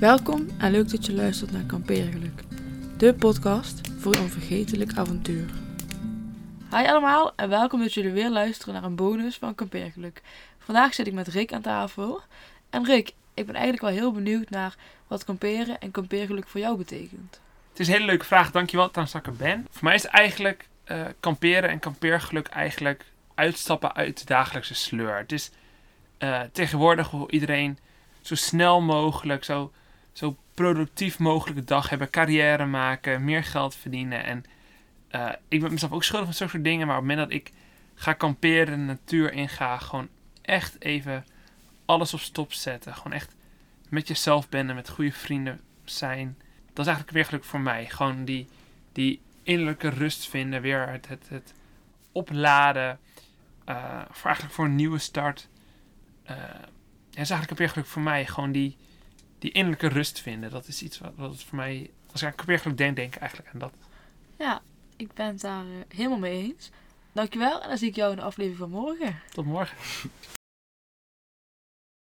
Welkom en leuk dat je luistert naar Kampeergeluk, de podcast voor een onvergetelijk avontuur. Hi allemaal en welkom dat jullie weer luisteren naar een bonus van Kampeergeluk. Vandaag zit ik met Rick aan tafel. En Rick, ik ben eigenlijk wel heel benieuwd naar wat kamperen en kampeergeluk voor jou betekent. Het is een hele leuke vraag, dankjewel trouwens dat ik er ben. Voor mij is het eigenlijk eh, kamperen en kampeergeluk eigenlijk uitstappen uit de dagelijkse sleur. Het is uh, tegenwoordig wil iedereen zo snel mogelijk, zo, zo productief mogelijk de dag hebben, carrière maken, meer geld verdienen. En uh, ik ben mezelf ook schuldig van zulke soort dingen, maar op het moment dat ik ga kamperen, de natuur inga, gewoon echt even alles op stop zetten. Gewoon echt met jezelf ben en met goede vrienden zijn. Dat is eigenlijk weer geluk voor mij. Gewoon die, die innerlijke rust vinden, weer het, het, het opladen. Uh, voor eigenlijk voor een nieuwe start. Uh, ja, is eigenlijk weer geluk voor mij. Gewoon die, die innerlijke rust vinden. Dat is iets wat, wat voor mij. Als ik aan weer denk, denk ik eigenlijk aan dat. Ja, ik ben het daar uh, helemaal mee eens. Dankjewel en dan zie ik jou in de aflevering van morgen. Tot morgen.